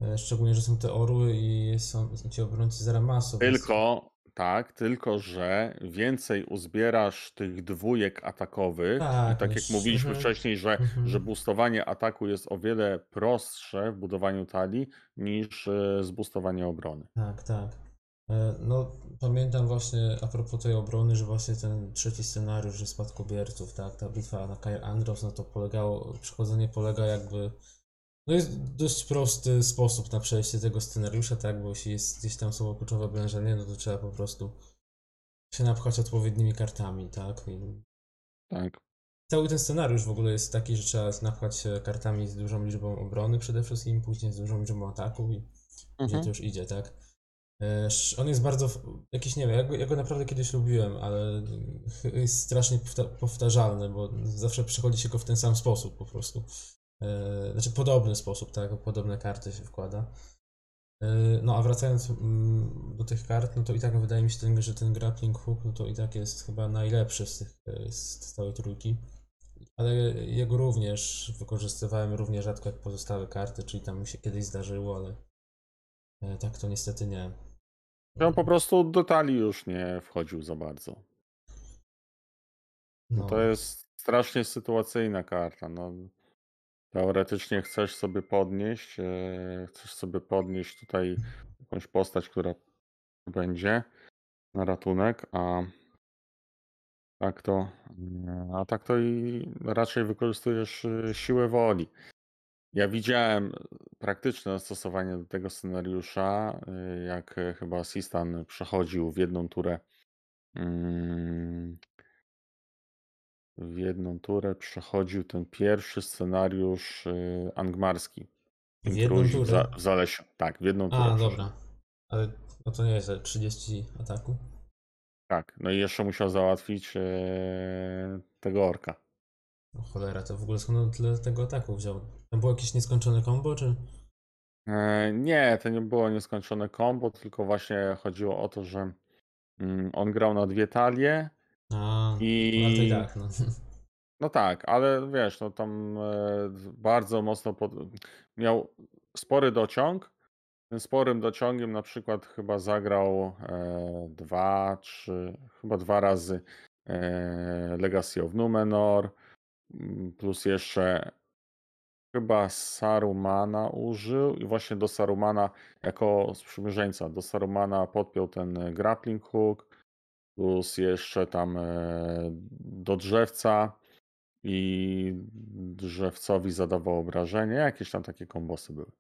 e, szczególnie, że są te orły i są ci obrońcy z Ramasu. Tylko, tak, tylko że więcej uzbierasz tych dwójek atakowych. Tak, I tak jak mówiliśmy mhm, wcześniej, że, mhm. że boostowanie ataku jest o wiele prostsze w budowaniu talii niż e, zboostowanie obrony. Tak, tak. E, No, pamiętam właśnie a propos tej obrony, że właśnie ten trzeci scenariusz, że spadkobierców, tak, ta bitwa na Kair Andros, no to polegało, przechodzenie polega jakby, no jest dość prosty sposób na przejście tego scenariusza, tak, bo jeśli jest gdzieś tam słowo kluczowe oblężenie, no to trzeba po prostu się napchać odpowiednimi kartami, tak, i Tak. Cały ten scenariusz w ogóle jest taki, że trzeba napchać kartami z dużą liczbą obrony przede wszystkim, później z dużą liczbą ataku i gdzie Mhm. to już idzie, tak? On jest bardzo, jakiś, nie wiem, ja go, ja go naprawdę kiedyś lubiłem, ale jest strasznie powta- powtarzalny, bo zawsze przechodzi się go w ten sam sposób po prostu. E, Znaczy podobny sposób, tak? Podobne karty się wkłada. E, No a wracając mm, do tych kart, no to i tak wydaje mi się, ten, że ten grappling hook, no to i tak jest chyba najlepszy z tych, e, z całej trójki. Ale jego również wykorzystywałem równie rzadko jak pozostałe karty, czyli tam mi się kiedyś zdarzyło, ale tak to niestety nie. On po prostu do talii już nie wchodził za bardzo. No, To jest strasznie sytuacyjna karta. No, teoretycznie chcesz sobie podnieść, e, chcesz sobie podnieść tutaj jakąś postać, która będzie na ratunek, a tak to, a tak to i raczej wykorzystujesz e, siłę woli. Ja widziałem praktyczne zastosowanie do tego scenariusza, e, jak e, chyba Sistan przechodził w jedną turę mm, w jedną turę przechodził ten pierwszy scenariusz y, angmarski. W jedną Intruzi w, za, turę? w Zalesiu. Tak, w jedną turę A, dobra. Ale no to nie jest, że 30 ataku. Tak, no i jeszcze musiał załatwić e, tego orka. O cholera, to w ogóle skąd on tyle tego ataku wziął? Tam było jakieś nieskończone combo, czy? E, nie, to nie było nieskończone combo, tylko właśnie chodziło o to, że mm, on grał na dwie talie A, ale to i i tak, no. no tak, ale wiesz, no tam e, bardzo mocno pod... miał spory dociąg. Tym sporym dociągiem na przykład chyba zagrał e, dwa, trzy, chyba dwa razy e, Legacy of Numenor, mm, plus jeszcze chyba Sarumana użył i właśnie do Sarumana jako sprzymierzeńca, do Sarumana podpiął ten grappling hook, plus jeszcze tam e, do drzewca i drzewcowi zadawał obrażenie, jakieś tam takie kombosy były.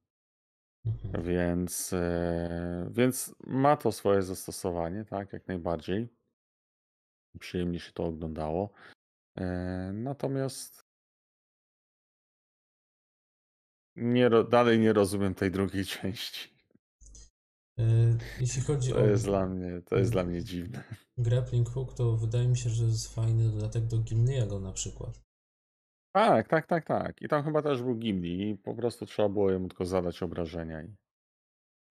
Mhm. Więc, e, więc ma to swoje zastosowanie, tak, jak najbardziej. Przyjemnie się to oglądało. E, Natomiast nie, dalej nie rozumiem tej drugiej części. Y, Jeśli chodzi To o jest dla mnie, to jest dla mnie dziwne. grappling hook, to wydaje mi się, że jest fajny dodatek do Gimliego na przykład. Tak, tak, tak, tak. I tam chyba też był Gimli i po prostu trzeba było jemu tylko zadać obrażenia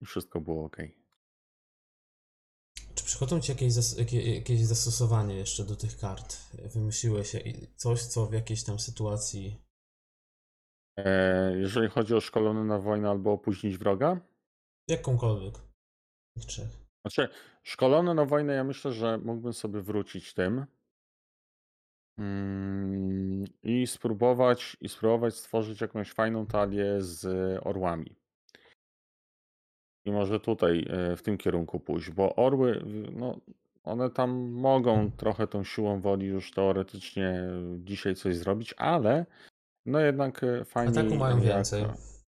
i wszystko było ok. Czy przychodzą ci jakieś, zas- jakie, jakieś zastosowanie jeszcze do tych kart? Wymyśliłeś coś, co w jakiejś tam sytuacji. E, Jeżeli chodzi o szkolony na wojnę albo opóźnić wroga, Jakąkolwiek. Trzech. Znaczy, szkolony na wojnę, ja myślę, że mógłbym sobie wrócić tym mm, i spróbować i spróbować stworzyć jakąś fajną talię z orłami. I może tutaj e, w tym kierunku pójść, bo orły, no, one tam mogą trochę tą siłą woli już teoretycznie dzisiaj coś zrobić, ale no jednak e, fajniej Ataku mają jak... więcej.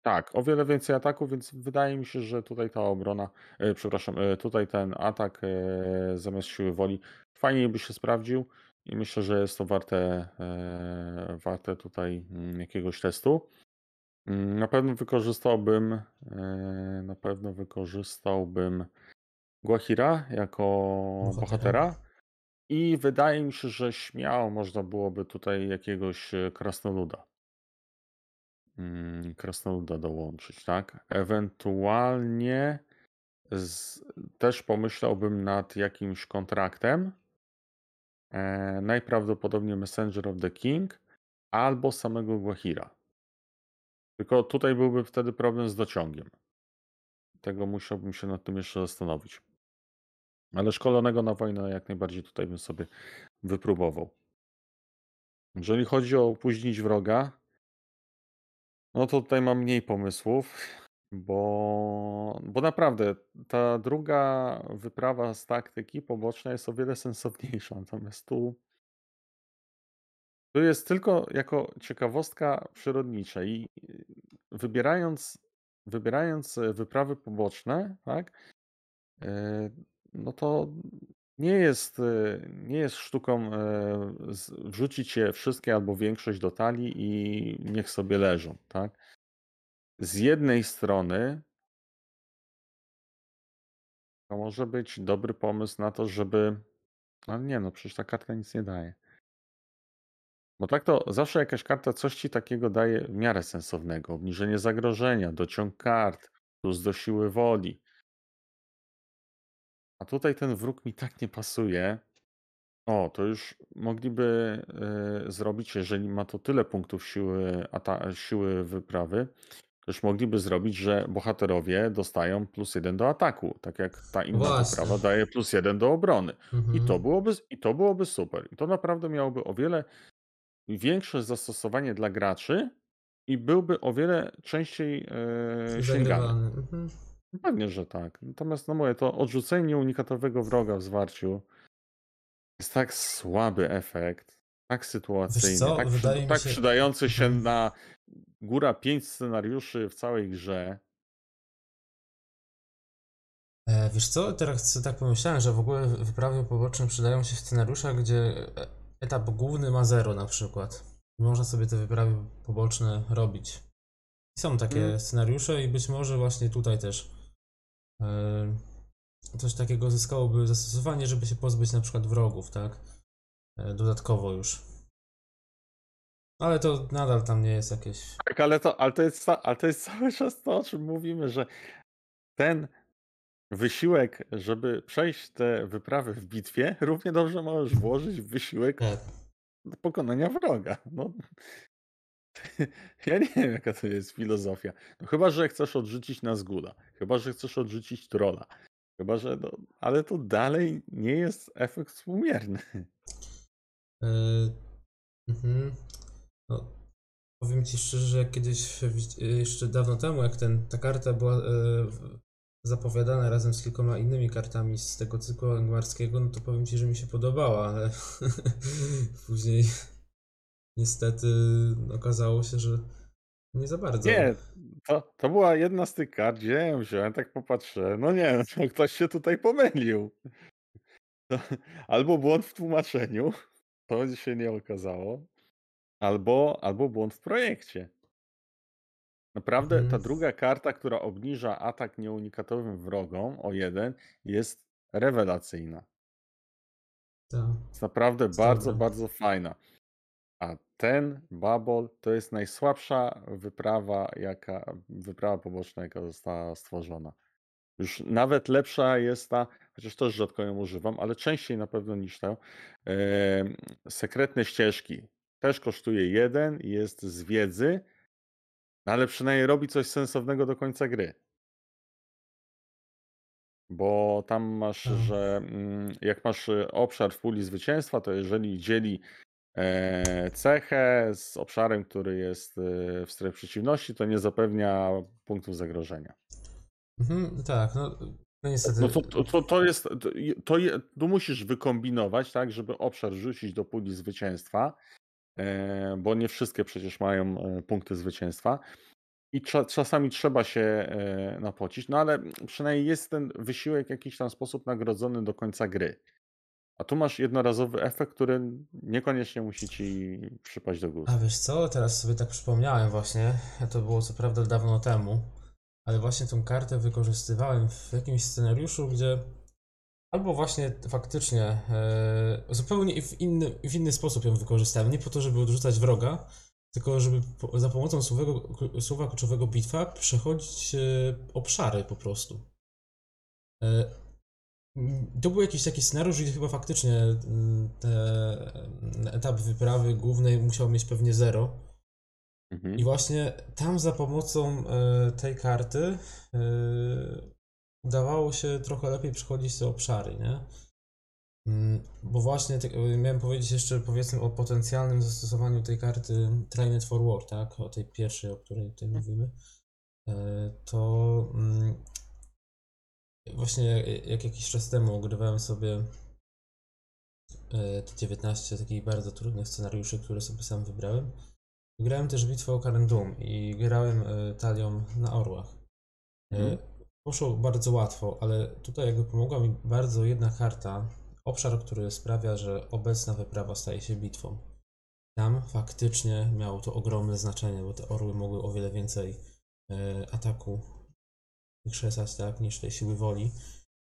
Tak, o wiele więcej ataku, więc wydaje mi się, że tutaj ta obrona, e, przepraszam, e, tutaj ten atak e, zamiast siły woli fajniej by się sprawdził i myślę, że jest to warte, e, warte tutaj mm, jakiegoś testu. Mm, Na pewno wykorzystałbym, e, na pewno wykorzystałbym Guahira jako Bohatera. bohatera i wydaje mi się, że śmiało można byłoby tutaj jakiegoś e, krasnoluda mm, krasnoluda dołączyć, tak? Ewentualnie z, też pomyślałbym nad jakimś kontraktem. E, najprawdopodobniej Messenger of the King albo samego Guahira. Tylko tutaj byłby wtedy problem z dociągiem. Tego musiałbym się nad tym jeszcze zastanowić. Ale szkolonego na wojnę jak najbardziej tutaj bym sobie wypróbował. Jeżeli chodzi o opóźnić wroga, no to tutaj mam mniej pomysłów, bo, bo naprawdę ta druga wyprawa z taktyki poboczna jest o wiele sensowniejsza. Natomiast tu, tu jest tylko jako ciekawostka przyrodnicza i wybierając, wybierając e, wyprawy poboczne, tak, e, no to nie jest, e, nie jest sztuką z- wrzucić je wszystkie albo większość do talii i niech sobie leżą, tak. Z jednej strony to może być dobry pomysł na to, żeby ale nie no, przecież ta kartka nic nie daje. Bo tak to zawsze jakaś karta coś ci takiego daje w miarę sensownego. Obniżenie zagrożenia, dociąg kart, plus do siły woli. A tutaj ten wróg mi tak nie pasuje. O, to już mogliby y, zrobić, jeżeli ma to tyle punktów siły, ata- siły wyprawy, to już mogliby zrobić, że bohaterowie dostają plus jeden do ataku, tak jak ta inna Właśnie. wyprawa daje plus jeden do obrony. I to Mhm. byłoby, I to byłoby super. I to naprawdę miałoby o wiele większe zastosowanie dla graczy i byłby o wiele częściej e, sięgany. Zagrywany. Mhm. Pewnie, że tak. Natomiast no mówię, to odrzucenie unikatowego wroga w zwarciu jest tak słaby efekt, tak sytuacyjny, tak, przy, tak się- przydający się Mhm. na góra pięć scenariuszy w całej grze. E, wiesz co, teraz tak pomyślałem, że w ogóle wyprawy poboczne przydają się w scenariuszach, gdzie e, etap główny ma 0 na przykład. Można sobie te wyprawy poboczne robić. Są takie Mm. scenariusze i być może właśnie tutaj też coś takiego zyskałoby zastosowanie, żeby się pozbyć na przykład wrogów, tak? E, dodatkowo już. Ale to nadal tam nie jest jakieś. Tak, ale to, ale, to jest, ale to jest cały czas to, o czym mówimy, że ten wysiłek, żeby przejść te wyprawy w bitwie, równie dobrze możesz włożyć w wysiłek Tak. do pokonania wroga. No. Ja nie wiem, jaka to jest filozofia. No, chyba, że chcesz odrzucić Nazgula. Chyba, że chcesz odrzucić trolla. Chyba, że. No, ale to dalej nie jest efekt współmierny. Mhm. No, powiem ci szczerze, że kiedyś jeszcze dawno temu, jak ten, ta karta była e, zapowiadana razem z kilkoma innymi kartami z tego cyklu angmarskiego, no to powiem ci, że mi się podobała, ale później niestety okazało się, że nie za bardzo. Nie, to, to była jedna z tych kart, gdzie ją wziąłem, tak popatrzę. No nie, no, ktoś się tutaj pomylił. To, albo błąd w tłumaczeniu, to się nie okazało, albo, albo błąd w projekcie. Naprawdę ta Mhm. druga karta, która obniża atak nieunikatowym wrogom o jeden, jest rewelacyjna. Tak. Jest naprawdę bardzo, bardzo fajna. A ten Babol to jest najsłabsza wyprawa, jaka, wyprawa poboczna, jaka została stworzona. Już nawet lepsza jest ta, chociaż też rzadko ją używam, ale częściej na pewno niż tę. em, sekretne ścieżki. Też kosztuje jeden, jest z wiedzy, no ale przynajmniej robi coś sensownego do końca gry. Bo tam masz, Tak. że mm, jak masz y, obszar w puli zwycięstwa, to jeżeli dzieli e, cechę z obszarem, który jest y, w strefie przeciwności, to nie zapewnia punktów zagrożenia. Mhm, tak, no, no niestety. No to, to, to, jest, to, to je, tu musisz wykombinować, tak, żeby obszar rzucić do puli zwycięstwa, e, bo nie wszystkie przecież mają e, punkty zwycięstwa. I cza, czasami trzeba się e, napocić, no ale przynajmniej jest ten wysiłek w jakiś tam sposób nagrodzony do końca gry. A tu masz jednorazowy efekt, który niekoniecznie musi ci przypaść do gustu. A wiesz co, teraz sobie tak przypomniałem właśnie, to było co prawda dawno temu, ale właśnie tą kartę wykorzystywałem w jakimś scenariuszu, gdzie albo właśnie faktycznie e, zupełnie w inny, w inny sposób ją wykorzystałem, nie po to, żeby odrzucać wroga, tylko żeby po, za pomocą słowego, słowa kluczowego bitwa przechodzić e, obszary po prostu. E, to był jakiś taki scenariusz, gdzie chyba faktycznie mm, te, mm, etap wyprawy głównej musiał mieć pewnie zero. Mhm. I właśnie tam za pomocą e, tej karty udawało się trochę lepiej przechodzić te obszary, nie? Mm, Bo właśnie tak, e, miałem powiedzieć jeszcze powiedzmy o potencjalnym zastosowaniu tej karty Trained for War, tak? O tej pierwszej, o której tutaj mówimy. E, To mm, właśnie jak- jak jakiś czas temu ogrywałem sobie e, te 19 takich bardzo trudnych scenariuszy, które sobie sam wybrałem. Grałem też bitwę o Karendum i grałem e, talią na orłach. Mhm. Poszło bardzo łatwo, ale tutaj jakby pomogła mi bardzo jedna karta, obszar, który sprawia, że obecna wyprawa staje się bitwą. Tam faktycznie miało to ogromne znaczenie, bo te orły mogły o wiele więcej ataku wykrzesać, tak, niż tej siły woli.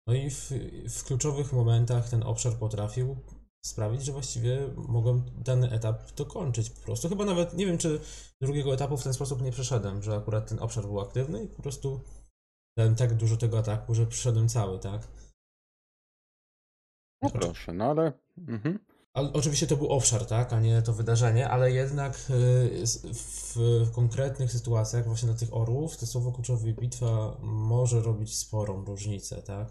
No i w, w kluczowych momentach ten obszar potrafił sprawić, że właściwie mogłem dany etap dokończyć po prostu. Chyba nawet nie wiem, czy drugiego etapu w ten sposób nie przeszedłem, że akurat ten obszar był aktywny i po prostu dałem tak dużo tego ataku, że przeszedłem cały, tak? No proszę, no ale. Mhm. Ale oczywiście to był obszar, tak, a nie to wydarzenie, ale jednak y, w, konkretnych sytuacjach, właśnie na tych orłów, to słowo kluczowe bitwa może robić sporą różnicę, tak?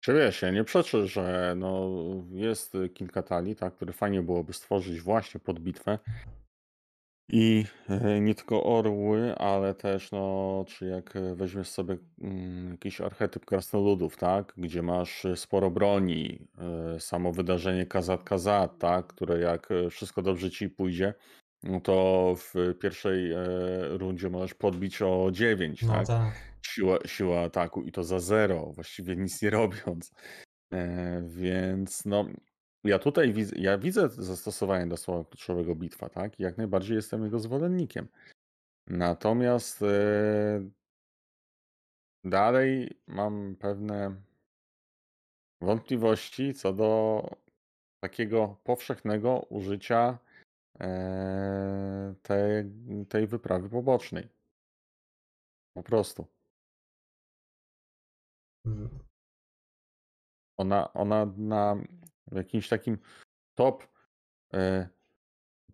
Czy wiesz, ja nie przeczę, że no, jest kilka talii, tak, które fajnie byłoby stworzyć właśnie pod bitwę. I e, nie tylko orły, ale też, no, czy jak weźmiesz sobie mm, jakiś archetyp krasnoludów, tak, gdzie masz e, sporo broni, e, samo wydarzenie Kazat-Kazat, tak, które jak wszystko dobrze ci pójdzie, no to w pierwszej rundzie możesz podbić o 9, No tak, tak. siła, siła ataku i to za zero, właściwie nic nie robiąc. Więc no, Ja tutaj widzę, ja widzę zastosowanie do słowa kluczowego bitwa, tak? I jak najbardziej jestem jego zwolennikiem. Natomiast e, dalej mam pewne wątpliwości co do takiego powszechnego użycia e, tej, tej wyprawy pobocznej. Po prostu. Mm, Ona, ona na jakimś takim top e,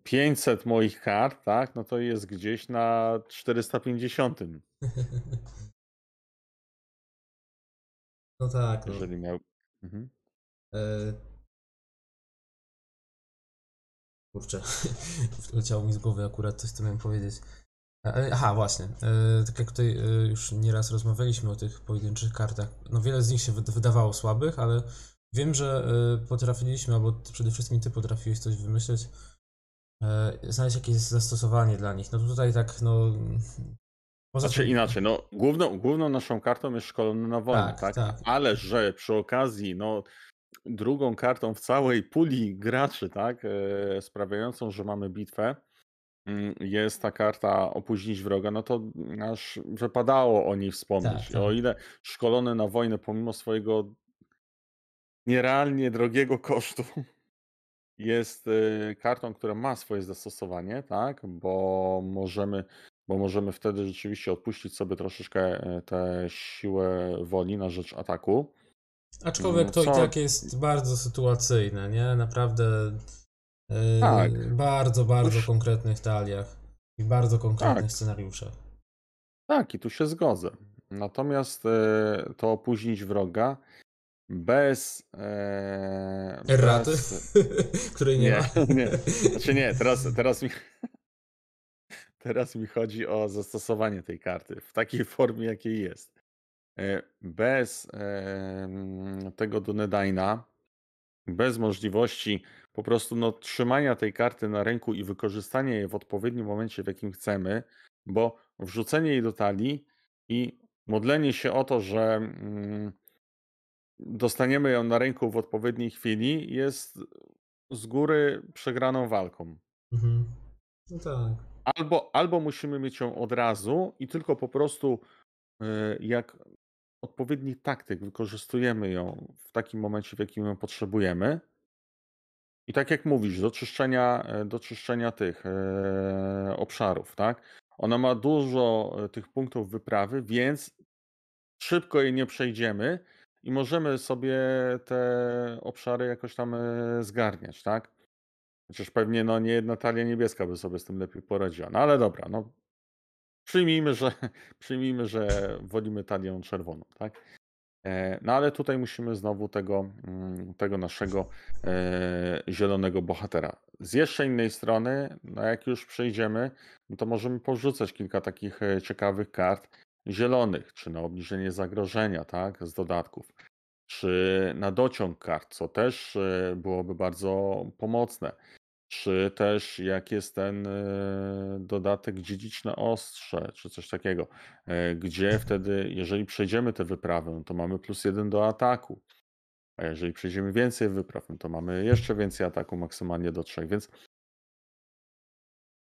500 moich kart, tak? No to jest gdzieś na 450. No tak, no. Jeżeli miał. Mhm. E... Kurczę, leciało mi z głowy akurat coś, co miałem powiedzieć. E, aha, właśnie. E, tak jak tutaj e, już nieraz rozmawialiśmy o tych pojedynczych kartach, no wiele z nich się wyd- wydawało słabych, ale wiem, że e, potrafiliśmy, albo przede wszystkim ty potrafiłeś coś wymyśleć, e, znaleźć jakieś zastosowanie dla nich. No tutaj tak, no... Poza Znaczy tym- inaczej, no główną, główną naszą kartą jest szkolony na wojnę, Tak, tak? tak. Ale że przy okazji, no drugą kartą w całej puli graczy, tak? E, sprawiającą, że mamy bitwę, mm, jest ta karta opóźnić wroga, no to aż wypadało o niej wspomnieć. Tak, tak. O ile szkolony na wojnę, pomimo swojego nierealnie drogiego kosztu, jest y, kartą, która ma swoje zastosowanie, tak? Bo możemy, bo możemy wtedy rzeczywiście odpuścić sobie troszeczkę e, tę siłę woli na rzecz ataku. Aczkolwiek to Co- i tak jest bardzo sytuacyjne, nie? Naprawdę yy, Tak. bardzo, bardzo Już- konkretnych taliach i bardzo konkretnych Tak. scenariuszach. Tak, i tu się zgodzę. Natomiast e, to opóźnić wroga bez. E, Erraty, bez której nie, nie, ma. nie. Znaczy nie, teraz, teraz mi. Teraz mi chodzi o zastosowanie tej karty w takiej formie, jakiej jest. E, Bez em, tego Dunedaina, bez możliwości po prostu no, trzymania tej karty na ręku i wykorzystania jej w odpowiednim momencie, w jakim chcemy, bo wrzucenie jej do talii i modlenie się o to, że mm, dostaniemy ją na ręku w odpowiedniej chwili, jest z góry przegraną walką. Mhm. No tak. Albo, albo musimy mieć ją od razu i tylko po prostu y, jak odpowiedni taktyk wykorzystujemy ją w takim momencie, w jakim ją potrzebujemy. I tak jak mówisz, do czyszczenia, e, do czyszczenia tych e, obszarów, tak? Ona ma dużo e, tych punktów wyprawy, więc szybko jej nie przejdziemy i możemy sobie te obszary jakoś tam e, zgarniać, tak? Chociaż pewnie no, nie jedna talia niebieska by sobie z tym lepiej poradziła. No ale dobra, no przyjmijmy, że, przyjmijmy, że wolimy talię czerwoną, tak? E, No ale tutaj musimy znowu tego, mm, tego naszego e, zielonego bohatera. Z jeszcze innej strony, no jak już przejdziemy, no to możemy porzucać kilka takich ciekawych kart zielonych, czy na obniżenie zagrożenia, tak, z dodatków, czy na dociąg kart, co też e, byłoby bardzo pomocne. Czy też jak jest ten e, dodatek dziedziczne ostrze, czy coś takiego, e, gdzie wtedy, jeżeli przejdziemy tę wyprawę, no to mamy plus jeden do ataku. A jeżeli przejdziemy więcej wypraw, no to mamy jeszcze więcej ataku, maksymalnie do trzech. Więc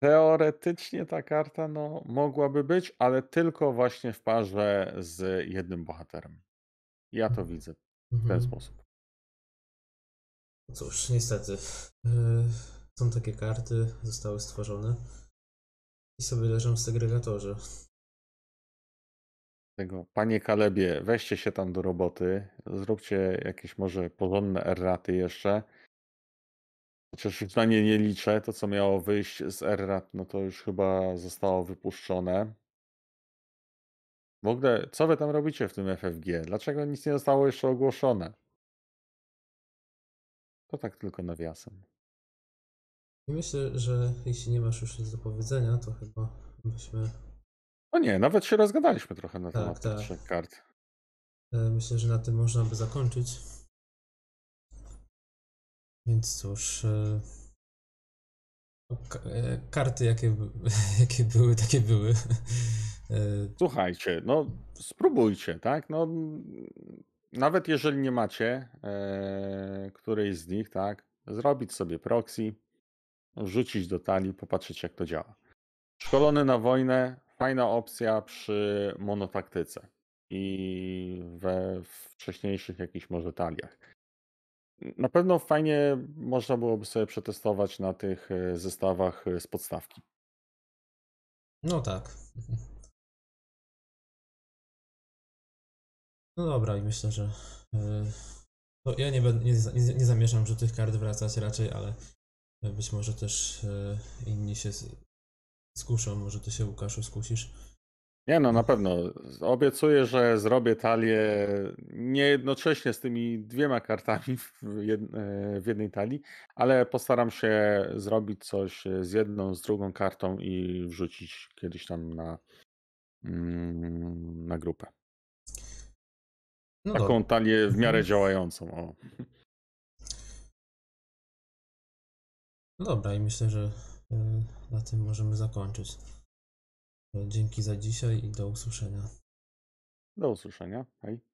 teoretycznie ta karta no, mogłaby być, ale tylko właśnie w parze z jednym bohaterem. Ja to widzę w ten Mhm. sposób. Cóż, niestety. Yy, są takie karty, zostały stworzone i sobie leżą w segregatorze. Tego, panie Kalebie, weźcie się tam do roboty, zróbcie jakieś może porządne erraty jeszcze. Chociaż już na nie nie liczę, to co miało wyjść z errat, no to już chyba zostało wypuszczone. W ogóle, co wy tam robicie w tym FFG? Dlaczego nic nie zostało jeszcze ogłoszone? To tak tylko nawiasem. I myślę, że jeśli nie masz już nic do powiedzenia, to chyba byśmy. No nie, nawet się rozgadaliśmy trochę na Tak, temat tych tak. trzech kart. e, Myślę, że na tym można by zakończyć. Więc cóż. e, no, e, Karty, jakie, jakie były, takie były. E, Słuchajcie, no spróbujcie, tak? No, nawet jeżeli nie macie e, którejś z nich, tak, zrobić sobie proxy, wrzucić do talii, popatrzeć jak to działa. Szkolony na wojnę, fajna opcja przy monotaktyce i we wcześniejszych jakichś może taliach. Na pewno fajnie można byłoby sobie przetestować na tych e, zestawach e, z podstawki. No tak. No dobra, i myślę, że. Yy, no ja nie, będę, nie, nie, zamierzam do tych kart wracać raczej, ale być może też inni się skuszą. Może ty się, Łukaszu, skusisz. Nie no, na pewno. Obiecuję, że zrobię talię nie jednocześnie z tymi dwiema kartami w, e, w jednej talii, ale postaram się zrobić coś z jedną, z drugą kartą i wrzucić kiedyś tam na, mm, na grupę. No Taką dobra. talię w miarę Mhm. działającą. O. No dobra, i myślę, że yy, na tym możemy zakończyć. Dzięki za dzisiaj i do usłyszenia. Do usłyszenia. Hej.